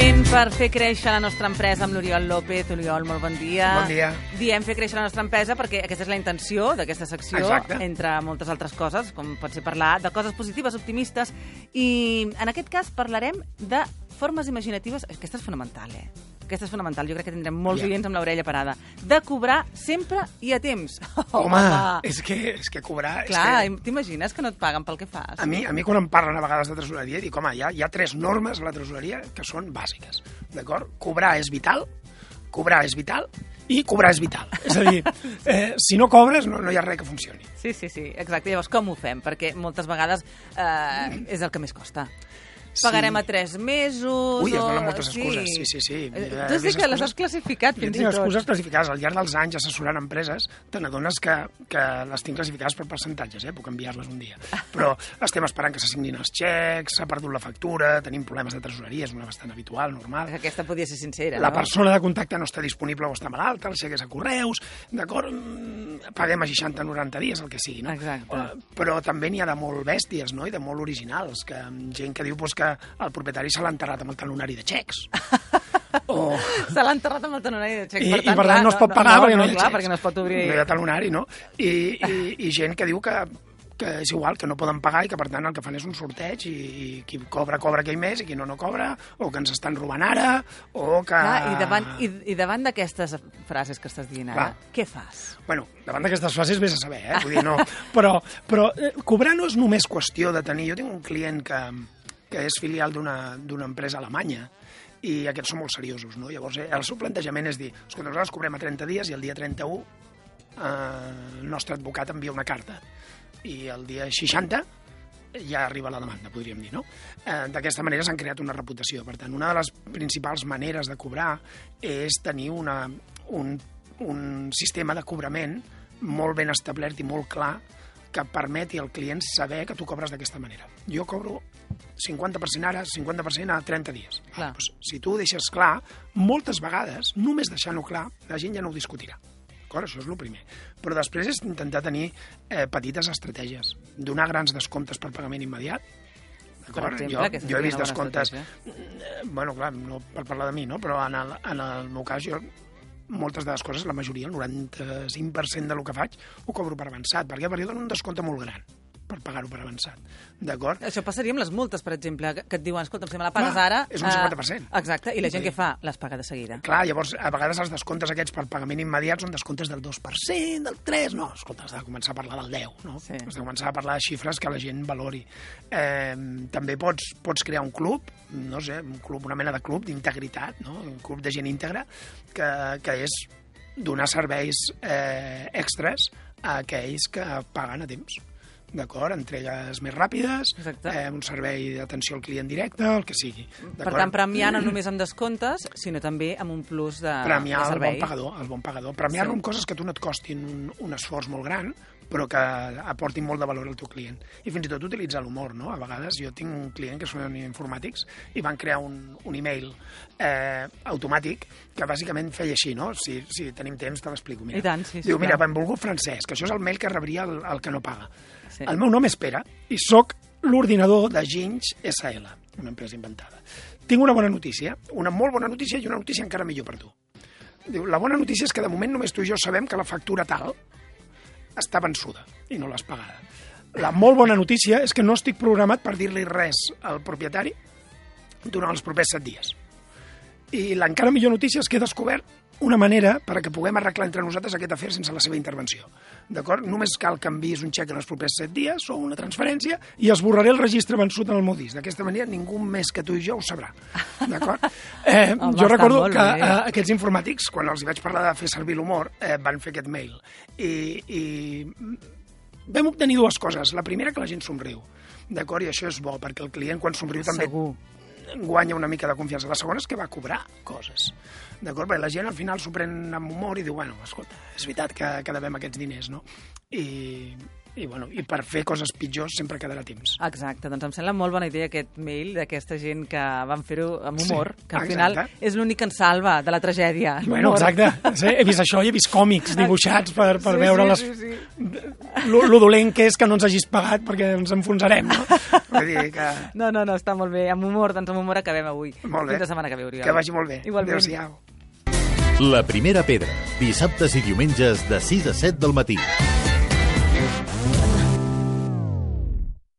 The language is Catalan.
moment per fer créixer la nostra empresa amb l'Oriol López. Oriol, molt bon dia. Bon dia. Diem fer créixer la nostra empresa perquè aquesta és la intenció d'aquesta secció, Exacte. entre moltes altres coses, com pot ser parlar de coses positives, optimistes, i en aquest cas parlarem de formes imaginatives... Aquesta és fonamental, eh? Aquesta és fonamental. Jo crec que tindrem molts oients amb l'orella parada. De cobrar sempre i a temps. Home, és que, és que cobrar... Clar, que... t'imagines que no et paguen pel que fas? A mi, a mi quan em parlen a vegades de tresoreria, dic, home, hi ha, hi ha tres normes a la tresoreria que són bàsiques, d'acord? Cobrar és vital, cobrar és vital i cobrar és vital. És a dir, eh, si no cobres no, no hi ha res que funcioni. Sí, sí, sí, exacte. Llavors, com ho fem? Perquè moltes vegades eh, és el que més costa. Sí. Pagarem a tres mesos... Ui, es donen moltes excuses, sí, sí, sí. Eh, Ja Tu sí vist que les has classificat, fins i tinc tot. excuses classificades. Al llarg dels anys, assessorant empreses, te n'adones que, que les tinc classificades per percentatges, eh? puc enviar-les un dia. Però estem esperant que s'assignin els xecs, s'ha perdut la factura, tenim problemes de tresoreria, és una bastant habitual, normal. Aquesta podia ser sincera, La no? persona de contacte no està disponible o està malalta, el xec és a correus, d'acord? Mm, Paguem a 60-90 dies, el que sigui, no? Exacte. Eh, Però també n'hi ha de molt bèsties, no?, i de molt originals, que gent que diu pues, que el propietari se l'ha enterrat amb el talonari de xecs. o... Se l'ha enterrat amb el talonari de xec. I, i per tant no es pot pagar no, perquè no, no, clar, xecs. perquè no es pot obrir... No hi ha talonari, no? I, i, i gent que diu que, que és igual, que no poden pagar i que per tant el que fan és un sorteig i, i qui cobra, cobra aquell mes i qui no, no cobra, o que ens estan robant ara, o que... Clar, i davant, i, i davant d'aquestes frases que estàs dient ara, Clar. què fas? Bueno, davant d'aquestes fases vés a saber, eh? Vull dir, no... Però, però eh, cobrar no és només qüestió de tenir... Jo tinc un client que, que és filial d'una empresa alemanya i aquests són molt seriosos, no? Llavors, eh, el seu plantejament és dir, escolta, nosaltres cobrem a 30 dies i el dia 31 eh, el nostre advocat envia una carta i el dia 60 ja arriba la demanda, podríem dir, no? Eh, D'aquesta manera s'han creat una reputació. Per tant, una de les principals maneres de cobrar és tenir una, un, un sistema de cobrament molt ben establert i molt clar que permeti al client saber que tu cobres d'aquesta manera. Jo cobro 50% ara, 50% a 30 dies. Clar. Ah, doncs, si tu ho deixes clar, moltes vegades, només deixant-ho clar, la gent ja no ho discutirà. D'acord? Això és el primer. Però després és intentar tenir eh, petites estratègies. Donar grans descomptes per pagament immediat. D'acord? exemple, jo, jo he vist descomptes... estratègia. Eh, bueno, clar, no per parlar de mi, no? però en el, en el meu cas jo moltes de les coses, la majoria, el 95% del que faig, ho cobro per avançat. Per què? Perquè jo dono un descompte molt gran per pagar-ho per avançat. D'acord? Això passaria amb les multes, per exemple, que que et diuen, escolta, si me la pagues Clar, ara... és un eh, 50%. exacte, i la gent Sí. què fa? Les paga de seguida. Clar, llavors, a vegades els descomptes aquests per pagament immediat són descomptes del 2%, del 3%... No, escolta, has de començar a parlar del 10%, no? Sí. Has de començar a parlar de xifres que la gent valori. Eh, també pots, pots crear un club, no sé, un club, una mena de club d'integritat, no? Un club de gent íntegra, que, que és donar serveis eh, extras a aquells que paguen a temps d'acord? Entregues més ràpides, Exacte. eh, un servei d'atenció al client directe, el que sigui. Per tant, premiar no només amb descomptes, sinó també amb un plus de, premiar de el servei. bon pagador, el bon pagador. Premiar-lo Sí. amb coses que a tu no et costin un, un esforç molt gran, però que aportin molt de valor al teu client. I fins i tot utilitzar l'humor, no? A vegades jo tinc un client que són informàtics i van crear un, un email eh, automàtic que bàsicament feia així, no? Si, si tenim temps te l'explico. Mira. I tant, sí, sí, Diu, mira, clar. benvolgut francès, que això és el mail que rebria el, el que no paga. Sí. El meu nom és Pere i sóc l'ordinador de Ginge SL, una empresa inventada. Tinc una bona notícia, una molt bona notícia i una notícia encara millor per tu. Diu, la bona notícia és que de moment només tu i jo sabem que la factura tal està vençuda i no l'has pagada. La molt bona notícia és que no estic programat per dir-li res al propietari durant els propers set dies. I l'encara millor notícia és que he descobert una manera per a que puguem arreglar entre nosaltres aquest afer sense la seva intervenció. D'acord? Només cal que enviïs un xec en els propers set dies o una transferència i esborraré el registre vençut en el meu disc. D'aquesta manera ningú més que tu i jo ho sabrà. D'acord? Eh, Home, jo recordo que eh, aquests informàtics, quan els hi vaig parlar de fer servir l'humor, eh, van fer aquest mail. I, i vam obtenir dues coses. La primera, que la gent somriu. D'acord? I això és bo, perquè el client, quan somriu, també Segur. Guanya una mica de confiança. La segona és que va cobrar coses. D'acord? Perquè la gent al final s'ho pren amb humor i diu, bueno, escolta, és veritat que, que devem aquests diners, no? I, i, bueno, i per fer coses pitjors sempre quedarà temps. Exacte, doncs em sembla molt bona idea aquest mail d'aquesta gent que van fer-ho amb humor, Sí, que al exacte. final és l'únic que ens salva de la tragèdia. Bueno, exacte. Sí, he vist això i he vist còmics dibuixats per, per Sí, veure sí, les... sí, sí. Lo, lo dolent que és que no ens hagis pagat perquè ens enfonsarem, no? Vull dir que... No, no, no, està molt bé. Amb humor, doncs amb humor acabem avui. Molt bé. Fins la setmana que ve, Oriol. Que vagi molt bé. Igualment. Adéu-siau. La primera pedra, dissabtes i diumenges de 6 a 7 del matí.